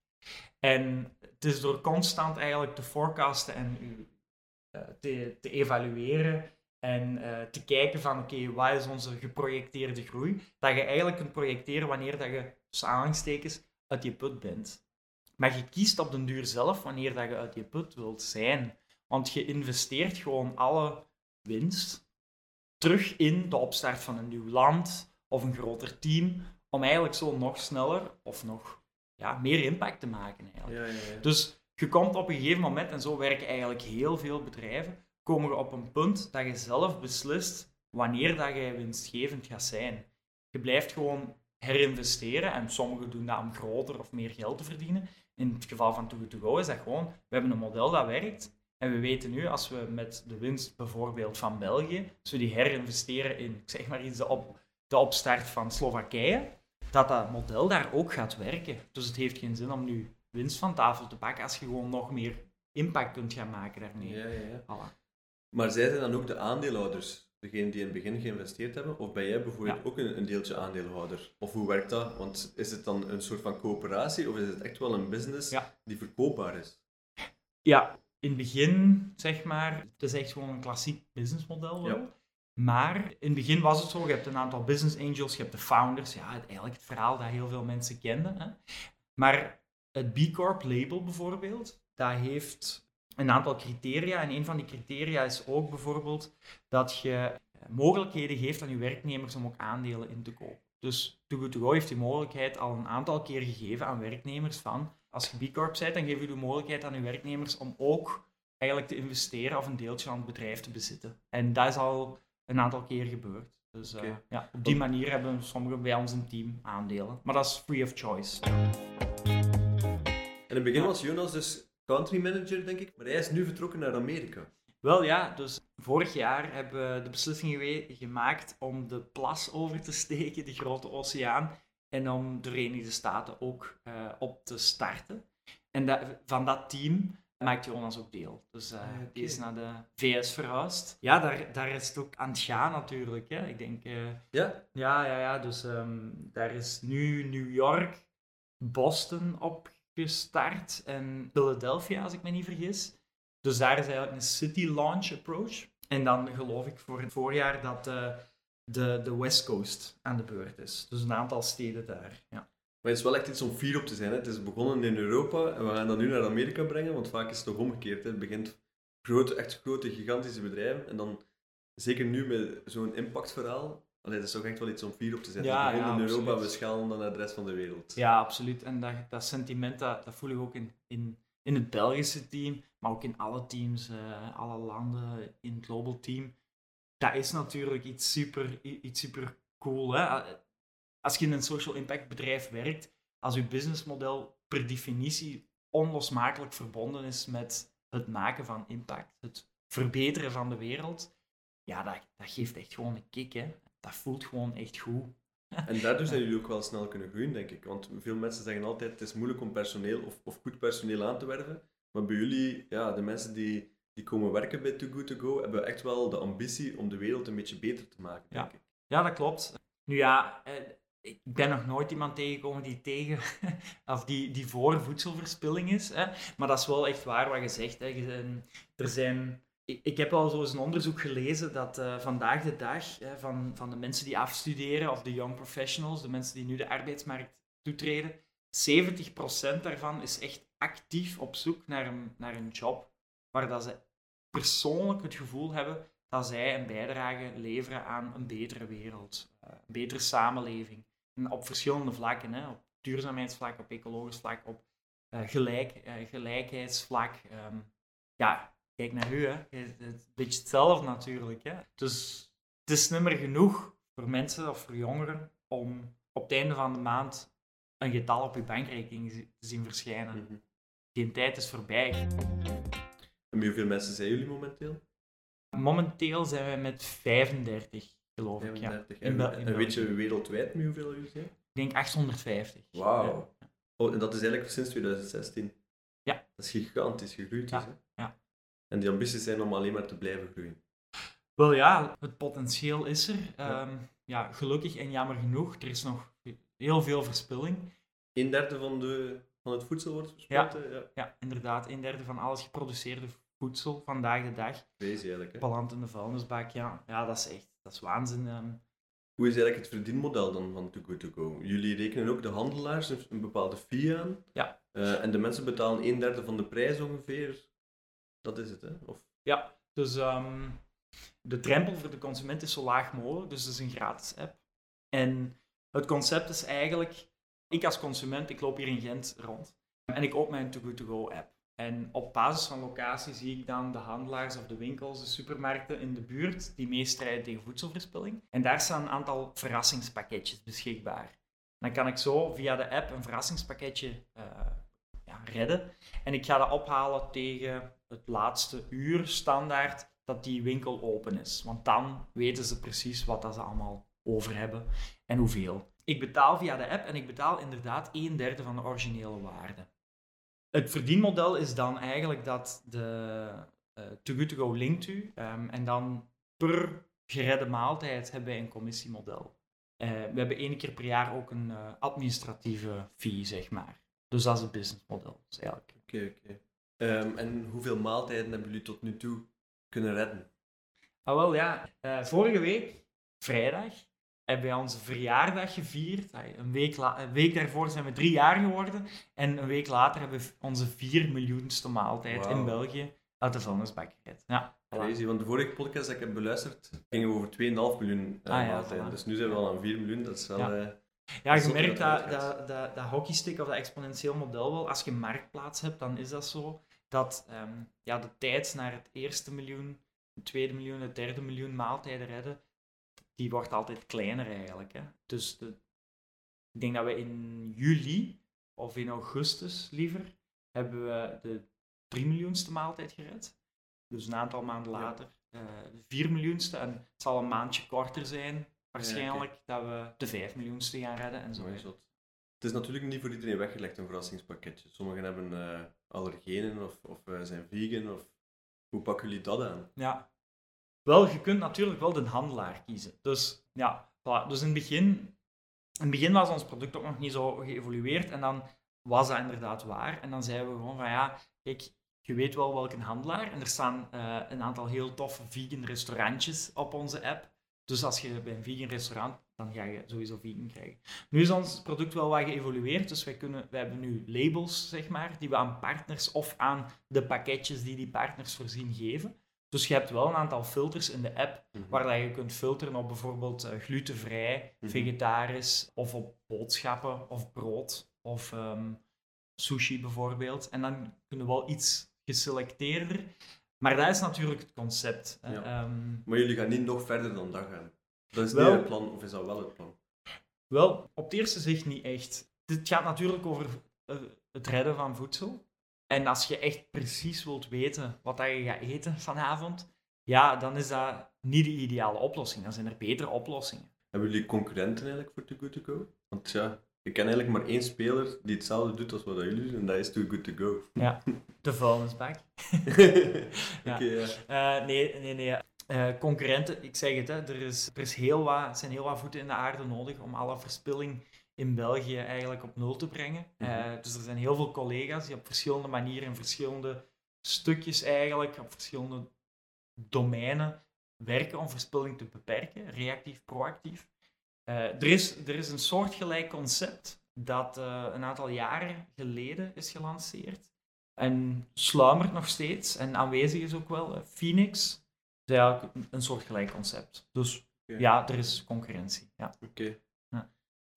C: En het is door constant eigenlijk te forecasten en u, eh, te, te evalueren en eh, te kijken van, oké, wat is onze geprojecteerde groei? Dat je eigenlijk kunt projecteren wanneer dat je, uit je put bent. Maar je kiest op den duur zelf wanneer dat je uit je put wilt zijn. Want je investeert gewoon alle winst terug in de opstart van een nieuw land of een groter team, om eigenlijk zo nog sneller of nog ja, meer impact te maken. Eigenlijk.
A: Ja, ja, ja.
C: Dus je komt op een gegeven moment, en zo werken eigenlijk heel veel bedrijven, komen je op een punt dat je zelf beslist wanneer dat je winstgevend gaat zijn. Je blijft gewoon herinvesteren en sommigen doen dat om groter of meer geld te verdienen. In het geval van Too Good To Go is dat gewoon, we hebben een model dat werkt en we weten nu, als we met de winst bijvoorbeeld van België, als we die herinvesteren in, ik zeg maar iets, de, op, de opstart van Slowakije, dat dat model daar ook gaat werken. Dus het heeft geen zin om nu winst van tafel te pakken als je gewoon nog meer impact kunt gaan maken daarmee.
A: Ja, ja, ja.
C: Voilà.
A: Maar zij zijn dan ook de aandeelhouders, degene die in het begin geïnvesteerd hebben? Of ben jij bijvoorbeeld ook een, een deeltje aandeelhouder? Of hoe werkt dat? Want is het dan een soort van coöperatie of is het echt wel een business die verkoopbaar is?
C: Ja, in het begin, zeg maar, het is echt gewoon een klassiek businessmodel wel.
A: Ja.
C: Maar in het begin was het zo, je hebt een aantal business angels, je hebt de founders, ja, het- eigenlijk het verhaal dat heel veel mensen kenden. Hè. Maar het B Corp label bijvoorbeeld, dat heeft een aantal criteria. En een van die criteria is ook bijvoorbeeld dat je eh, mogelijkheden geeft aan je werknemers om ook aandelen in te kopen. Dus Too Good To Go heeft die mogelijkheid al een aantal keer gegeven aan werknemers van, als je B Corp bent, dan geef je de mogelijkheid aan je werknemers om ook eigenlijk te investeren of een deeltje aan het bedrijf te bezitten. En dat is al een aantal keer gebeurd. Dus eh, ja, op die manier hebben sommigen bij ons een team aandelen. Maar dat is free of choice.
A: In het begin was Jonas dus country manager, denk ik, maar hij is nu vertrokken naar Amerika.
C: Wel ja, dus vorig jaar hebben we de beslissing gemaakt om de plas over te steken, de grote oceaan, en om de Verenigde Staten ook eh, op te starten. En dat- van dat team maakt Jonas ook deel. Dus
A: oké.
C: die is naar de VS verhuisd. Ja, daar, daar is het ook aan het gaan natuurlijk. Hè. Ik denk, eh,
A: Ja?
C: ja, ja, ja. Dus ehm, daar is nu New York, Boston opgestart en Philadelphia, als ik me niet vergis. Dus daar is eigenlijk een city launch approach. En dan geloof ik voor het voorjaar dat de, de West Coast aan de beurt is. Dus een aantal steden daar. Ja.
A: Maar het is wel echt iets om fier op te zijn. Hè. Het is begonnen in Europa en we gaan dat nu naar Amerika brengen, want vaak is het toch omgekeerd. Hè. Het begint grote, echt grote, gigantische bedrijven en dan, zeker nu met zo'n impactverhaal, allee, dat is toch echt wel iets om fier op te zijn.
C: Ja,
A: het in Europa we schalen dan naar de rest van de wereld.
C: Ja, absoluut. En dat, dat sentiment dat, dat voel ik ook in, in, in het Belgische team, maar ook in alle teams, eh, alle landen, in het global team. Dat is natuurlijk iets super, iets super cool. Hè? Als je in een social impact bedrijf werkt, als je businessmodel per definitie onlosmakelijk verbonden is met het maken van impact, het verbeteren van de wereld, ja, dat, dat geeft echt gewoon een kick. Hè? Dat voelt gewoon echt goed.
A: En daardoor zijn jullie ook wel snel kunnen groeien, denk ik. Want veel mensen zeggen altijd, het is moeilijk om personeel of, of goed personeel aan te werven. Maar bij jullie, ja, de mensen die, die komen werken bij Too Good To Go, hebben echt wel de ambitie om de wereld een beetje beter te maken,
C: Ja.
A: denk ik.
C: Ja, dat klopt. Nu ja, eh, ik ben nog nooit iemand tegengekomen die tegen of die, die voor voedselverspilling is. Hè. Maar dat is wel echt waar wat je zegt. Hè. Je- Er zijn, ik, ik heb al zo eens een onderzoek gelezen dat eh, vandaag de dag hè, van, van de mensen die afstuderen of de young professionals, de mensen die nu de arbeidsmarkt toetreden, 70% daarvan is echt actief op zoek naar een, naar een job waar dat ze persoonlijk het gevoel hebben dat zij een bijdrage leveren aan een betere wereld, eh, een betere samenleving. En op verschillende vlakken, hè, op duurzaamheidsvlak, op ecologisch vlak, op eh, gelijk, eh, gelijkheidsvlak. Ehm, ja, kijk naar u, hè. Het is een beetje hetzelfde natuurlijk. Hè. Dus het is niet meer genoeg voor mensen of voor jongeren om op het einde van de maand een getal op je bankrekening te zien verschijnen.
A: Mhm.
C: Die tijd is voorbij.
A: En met hoeveel mensen zijn jullie momenteel?
C: Momenteel zijn we met 35, geloof ik. Ja.
A: 35.
C: In
A: En, weet je wereldwijd met hoeveel jullie zijn?
C: Ik denk 850.
A: Wauw. Oh, en dat is eigenlijk sinds 2016?
C: Ja.
A: Dat is gigantisch gegroeid.
C: Ja,
A: Dus, hè?
C: ja.
A: En die ambities zijn om alleen maar te blijven groeien.
C: Wel ja, het potentieel is er.
A: Ja.
C: Ehm, ja, gelukkig en jammer genoeg. Er is nog heel veel verspilling.
A: Een derde van, de, van het voedsel wordt verspild. hè? ja.
C: Ja, inderdaad. Een derde van alles geproduceerde voedsel vandaag de dag
A: Crazy eigenlijk. Hè?
C: belandt in de vuilnisbak. Ja, ja dat is echt dat is waanzin. ehm.
A: Hoe is eigenlijk het verdienmodel dan van Too Good To Go? Jullie rekenen ook de handelaars een, een bepaalde fee aan.
C: Ja.
A: Eh, en de mensen betalen een derde van de prijs ongeveer. Dat is het, hè? Of,
C: Ja, dus ehm, de drempel voor de consument is zo laag mogelijk, dus het is een gratis app. En het concept is eigenlijk, ik als consument, ik loop hier in Gent rond en ik open mijn Too Good To Go app. En op basis van locatie zie ik dan de handelaars of de winkels, de supermarkten in de buurt die meestrijden tegen voedselverspilling. En daar staan een aantal verrassingspakketjes beschikbaar. Dan kan ik zo via de app een verrassingspakketje eh, ja, redden. En ik ga dat ophalen tegen het laatste uur standaard dat die winkel open is. Want dan weten ze precies wat dat ze allemaal over hebben en hoeveel. Ik betaal via de app en ik betaal inderdaad een derde van de originele waarde. Het verdienmodel is dan eigenlijk dat de eh Too Good To Go linkt u ehm, en dan per geredde maaltijd hebben wij een commissiemodel. Eh, we hebben één keer per jaar ook een eh, administratieve fee, zeg maar. Dus dat is het businessmodel. Dus eigenlijk
A: Oké, oké. Ehm, en hoeveel maaltijden hebben jullie tot nu toe kunnen redden?
C: Ah, wel ja. Vorige week, vrijdag, hebben wij onze verjaardag gevierd. Een week, la- een week daarvoor zijn we drie jaar geworden. En een week later hebben we onze vier miljoenste maaltijd in. België uit de vuilnisbak gered. Ja, voilà.
A: Want de vorige podcast dat ik heb beluisterd, gingen we over 2,5 miljoen eh,
C: Ah, ja,
A: maaltijden.
C: voilà.
A: Dus nu zijn we al aan 4 miljoen, dat is wel...
C: Ja.
A: eh,
C: Ja, je merkt
A: dat
C: dat, dat, dat hockeystick of dat exponentieel model wel. Als je een marktplaats hebt, dan is dat zo. Dat ehm, ja, de tijd naar het eerste miljoen, het tweede miljoen, het derde miljoen maaltijden redden, die wordt altijd kleiner eigenlijk. Hè. Dus de, ik denk dat we in juli, of in augustus liever, hebben we de 3 miljoenste maaltijd gered. Dus een aantal maanden
A: Ja.
C: later eh, de 4 miljoenste. En het zal een maandje korter zijn, waarschijnlijk, dat we de 5 miljoenste gaan redden en zo.
A: Het is natuurlijk niet voor iedereen weggelegd, een verrassingspakketje. Sommigen hebben eh, allergenen of, of eh, zijn vegan. Of... Hoe pakken jullie dat aan?
C: Ja. Wel, je kunt natuurlijk wel de handelaar kiezen. Dus ja, dus in het begin, in het begin was ons product ook nog niet zo geëvolueerd en dan was dat inderdaad waar. En dan zeiden we gewoon van ja, kijk, je weet wel welke handelaar. En er staan eh, een aantal heel toffe vegan restaurantjes op onze app. Dus als je bij een vegan restaurant, dan ga je sowieso vegan krijgen. Nu is ons product wel wat geëvolueerd, dus wij, kunnen, wij hebben nu labels, zeg maar, die we aan partners of aan de pakketjes die die partners voorzien geven. Dus je hebt wel een aantal filters in de app waar dat je kunt filteren op bijvoorbeeld eh, glutenvrij,
A: Mhm.
C: vegetarisch of op boodschappen of brood of ehm, sushi bijvoorbeeld. En dan kunnen we wel iets geselecteerder. Maar dat is natuurlijk het concept.
A: Ja.
C: Ehm,
A: Maar jullie gaan niet nog verder dan dat gaan. Dat is
C: Wel-
A: niet het plan, of is dat wel het plan?
C: Wel, op het eerste zicht niet echt. Het gaat natuurlijk over eh, het redden van voedsel. En als je echt precies wilt weten wat dat je gaat eten vanavond, ja, dan is dat niet de ideale oplossing. Dan zijn er betere oplossingen.
A: Hebben jullie concurrenten eigenlijk voor Too Good To Go? Want ja, ik ken eigenlijk maar één speler die hetzelfde doet als wat jullie doen, en dat is Too Good To Go.
C: De vuilnisbak. Ja.
A: ja.
C: Eh, nee, nee, nee. Eh, concurrenten, ik zeg het, hè, er, is, er is heel wat, er zijn heel wat voeten in de aarde nodig om alle verspilling in België eigenlijk op nul te brengen. Eh, dus er zijn heel veel collega's die op verschillende manieren, in verschillende stukjes eigenlijk, op verschillende domeinen werken om verspilling te beperken, reactief, proactief. Eh, er, is, er is een soortgelijk concept dat eh, een aantal jaren geleden is gelanceerd en sluimert nog steeds en aanwezig is ook wel. Phoenix is eigenlijk een soortgelijk concept. Dus ja, er is concurrentie. Ja.
A: Oké.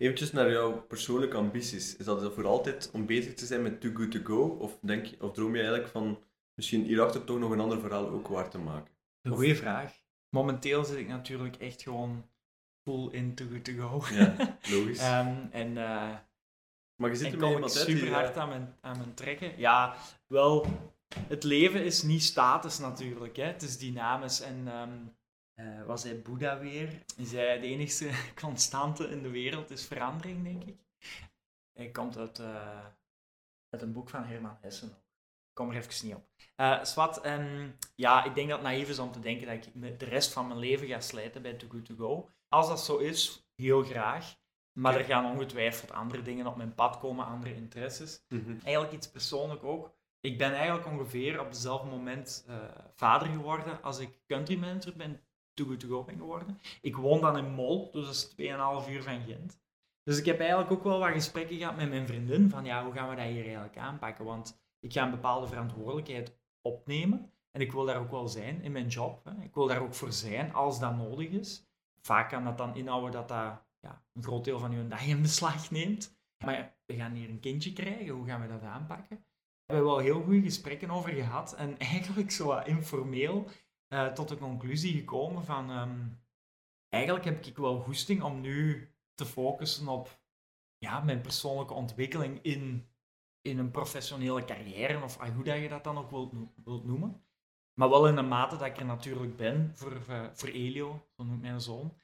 A: Eventjes naar jouw persoonlijke ambities. Is dat voor altijd om bezig te zijn met Too Good To Go? Of, denk, je- of droom je eigenlijk van misschien hierachter toch nog een ander verhaal ook waar te maken?
C: Een goede vraag. Momenteel zit ik natuurlijk echt gewoon full in to good to go.
A: Ja, logisch.
C: Ehm, en eh,
A: maar je zit er met
C: ik
A: iemand uit die...
C: super hard
A: eh,
C: aan mijn, aan mijn trekken. Ja, wel, het leven is niet statisch natuurlijk. Hè. Het is dynamisch. En ehm eh, was hij Boeddha weer? Is hij de enige constante in de wereld is verandering, denk ik. Hij komt uit, eh, uit een boek van Herman Hessen. Ik kom er even niet op. Eh Swat, ehm, ja, ik denk dat het naïef is om te denken dat ik de rest van mijn leven ga slijten bij Too Good To Go. Als dat zo is, heel graag. Maar er gaan ongetwijfeld andere dingen op mijn pad komen, andere interesses.
A: mhm.
C: Eigenlijk iets persoonlijk ook. Ik ben eigenlijk ongeveer op hetzelfde moment vader geworden als ik country manager ben, Too Good To Go ben geworden. Ik woon dan in Mol, dus dat is 2,5 uur van Gent. Dus ik heb eigenlijk ook wel wat gesprekken gehad met mijn vriendin van ja, hoe gaan we dat hier eigenlijk aanpakken? Want ik ga een bepaalde verantwoordelijkheid opnemen en ik wil daar ook wel zijn in mijn job. Hè. Ik wil daar ook voor zijn als dat nodig is. Vaak kan dat dan inhouden dat dat ja, een groot deel van uw dag in beslag neemt. Maar we gaan hier een kindje krijgen, hoe gaan we dat aanpakken? We hebben wel heel goede gesprekken over gehad en eigenlijk zo informeel eh, tot de conclusie gekomen van ehm, eigenlijk heb ik wel goesting om nu te focussen op ja, mijn persoonlijke ontwikkeling in, in een professionele carrière, of ah, hoe dat je dat dan ook wilt, wilt noemen. Maar wel in een mate dat ik er natuurlijk ben voor, eh, voor Elio, zo noemt mijn zoon.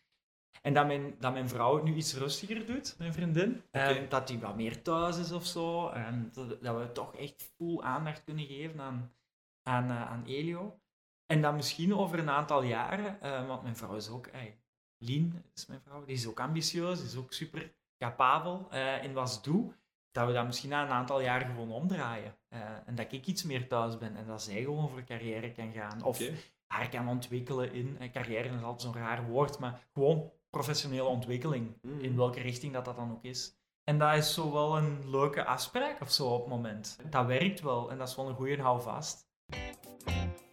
C: En dat mijn, dat mijn vrouw het nu iets rustiger doet, mijn vriendin. Eh, dat die wat meer thuis is of zo. En dat, dat we toch echt full aandacht kunnen geven aan, aan, eh, aan Elio. En dan misschien over een aantal jaren, eh, want mijn vrouw is ook, ey, Lien is mijn vrouw, die is ook ambitieus, die is ook super capabel eh, in wat ze doet. Dat we dat misschien na een aantal jaar gewoon omdraaien. Eh, en dat ik iets meer thuis ben en dat zij gewoon voor carrière kan gaan. Of haar kan ontwikkelen in, eh, carrière is altijd zo'n raar woord, maar gewoon professionele ontwikkeling,
A: Mhm.
C: in welke richting dat dat dan ook is. En dat is zo wel een leuke afspraak of zo op het moment. Dat werkt wel en dat is wel een goede houvast.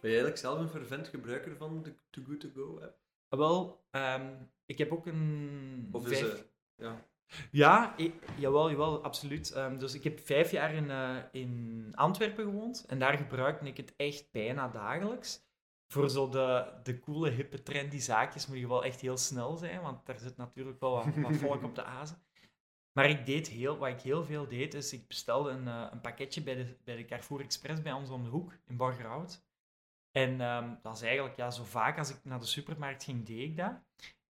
A: Ben je eigenlijk zelf een fervent gebruiker van de Too Good To Go app?
C: Wel, ehm, ik heb ook een...
A: Of is
C: vijf-
A: het... Ja.
C: Ja, ik, jawel, jawel, absoluut. Ehm, dus ik heb vijf jaar in, eh, in Antwerpen gewoond en daar gebruikte ik het echt bijna dagelijks. Voor zo de, de coole, hippe, trendy zaakjes moet je wel echt heel snel zijn, want daar zit natuurlijk wel wat, wat volk op de azen. Maar ik deed heel, wat ik heel veel deed, is ik bestelde een, eh, een pakketje bij de, bij de Carrefour Express bij ons om de hoek in Borgerhout. En ehm, dat is eigenlijk, ja, zo vaak als ik naar de supermarkt ging, deed ik dat.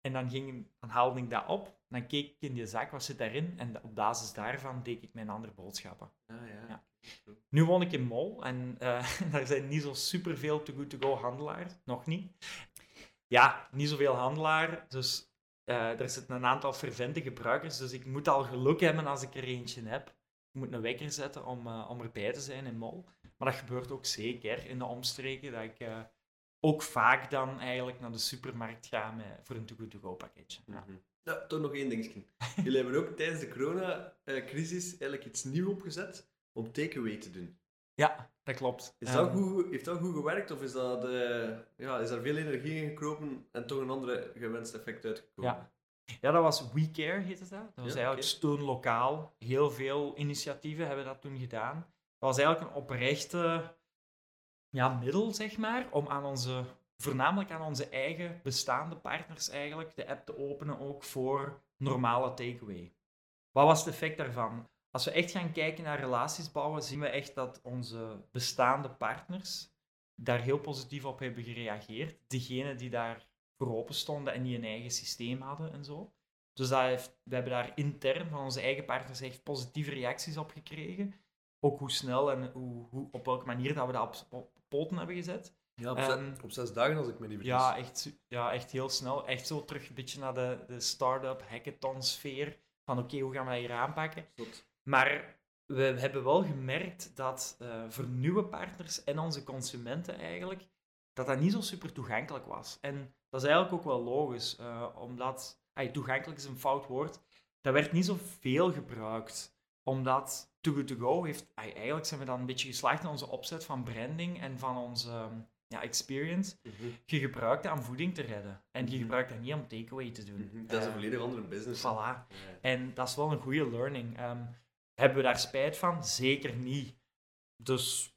C: En dan, ging, dan haalde ik dat op, dan keek ik in die zak, wat zit daarin? En op basis daarvan deed ik mijn andere boodschappen.
A: Ah, ja.
C: Ja. Nu woon ik in Mol en eh, daar zijn niet zo superveel to good to go handelaars, nog niet. Ja, niet zoveel handelaar, dus eh, er zitten een aantal fervente gebruikers, dus ik moet al geluk hebben als ik er eentje heb. Ik moet een wekker zetten om, eh, om erbij te zijn in Mol. Maar dat gebeurt ook zeker in de omstreken, dat ik eh, ook vaak dan eigenlijk naar de supermarkt ga met, voor een to good to go pakketje. Ja.
A: Mhm. Ja, toch nog één dingetje. Jullie hebben ook tijdens de coronacrisis eigenlijk iets nieuws opgezet om takeaway te doen.
C: Ja, dat klopt.
A: Is dat
C: Ehm,
A: goed, heeft dat goed gewerkt of is, dat, eh, ja, is er veel energie in gekropen en toch een andere gewenst effect uitgekomen?
C: Ja. Ja, dat was We Care, heette dat. Dat was
A: Ja,
C: eigenlijk steun lokaal. Heel veel initiatieven hebben dat toen gedaan. Dat was eigenlijk een oprechte ja, middel, zeg maar, om aan onze, voornamelijk aan onze eigen bestaande partners eigenlijk, de app te openen ook voor normale takeaway. Wat was het effect daarvan? Als we echt gaan kijken naar relaties bouwen, zien we echt dat onze bestaande partners daar heel positief op hebben gereageerd. Degenen die daar voor open stonden en die een eigen systeem hadden en zo. Dus dat heeft, we hebben daar intern van onze eigen partners echt positieve reacties op gekregen. Ook hoe snel en hoe, hoe, op welke manier dat we dat op, op poten hebben gezet.
B: Ja, op,
C: Ehm,
B: op zes dagen als ik me niet vergis.
C: Ja, echt, ja, echt heel snel. Echt zo terug een beetje naar de, de start-up hackathon sfeer. Van oké, hoe gaan we dat hier aanpakken? Maar we hebben wel gemerkt dat eh, voor nieuwe partners en onze consumenten eigenlijk, dat dat niet zo super toegankelijk was. En dat is eigenlijk ook wel logisch, eh, omdat ay, toegankelijk is een fout woord. Dat werd niet zoveel gebruikt, omdat Too Good To Go heeft, eigenlijk zijn we dan een beetje geslaagd in onze opzet van branding en van onze ehm, ja, experience.
B: Mhm,
C: Je gebruikt dat om voeding te redden. En je
A: Mhm.
C: gebruikt dat niet om takeaway te doen.
A: Mhm, Dat is een
C: Eh,
A: volledig andere business.
C: Voilà.
A: Ja.
C: En dat is wel een goede learning. Ehm, hebben we daar spijt van? Zeker niet. Dus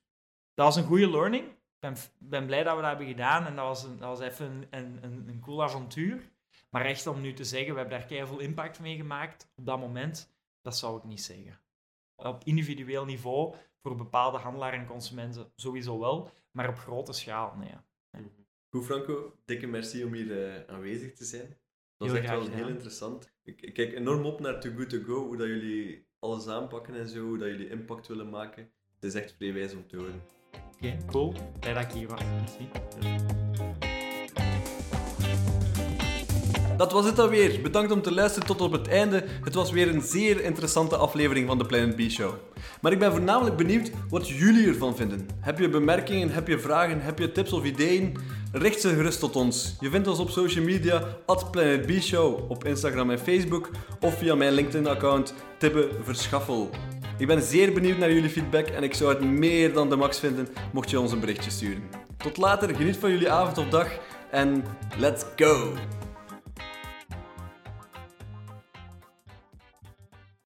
C: dat was een goede learning. Ik ben, ben blij dat we dat hebben gedaan en dat was, een, dat was even een, een, een, cool avontuur. Maar echt om nu te zeggen, we hebben daar keihard impact mee gemaakt op dat moment, dat zou ik niet zeggen. Op individueel niveau, voor bepaalde handelaren en consumenten sowieso wel, maar op grote schaal, nee.
A: Goed, Franco, dikke merci om hier eh, aanwezig te zijn. Dat was
C: Heel
A: echt wel heel interessant. Ik, ik kijk enorm op naar Too Good To Go, hoe dat jullie alles aanpakken en zo, hoe dat jullie impact willen maken. Het is echt vrij wijs om te horen.
C: Oké, cool. Blij dat ik hier was. Merci.
A: Dat was het dan weer. Bedankt om te luisteren tot op het einde. Het was weer een zeer interessante aflevering van de Planet B Show. Maar ik ben voornamelijk benieuwd wat jullie ervan vinden. Heb je bemerkingen, heb je vragen, heb je tips of ideeën? Richt ze gerust tot ons. Je vindt ons op social media at Planet B Show op Instagram en Facebook of via mijn LinkedIn-account Tibbe Verschaffel. Ik ben zeer benieuwd naar jullie feedback en ik zou het meer dan de max vinden mocht je ons een berichtje sturen. Tot later, geniet van jullie avond of dag en let's go!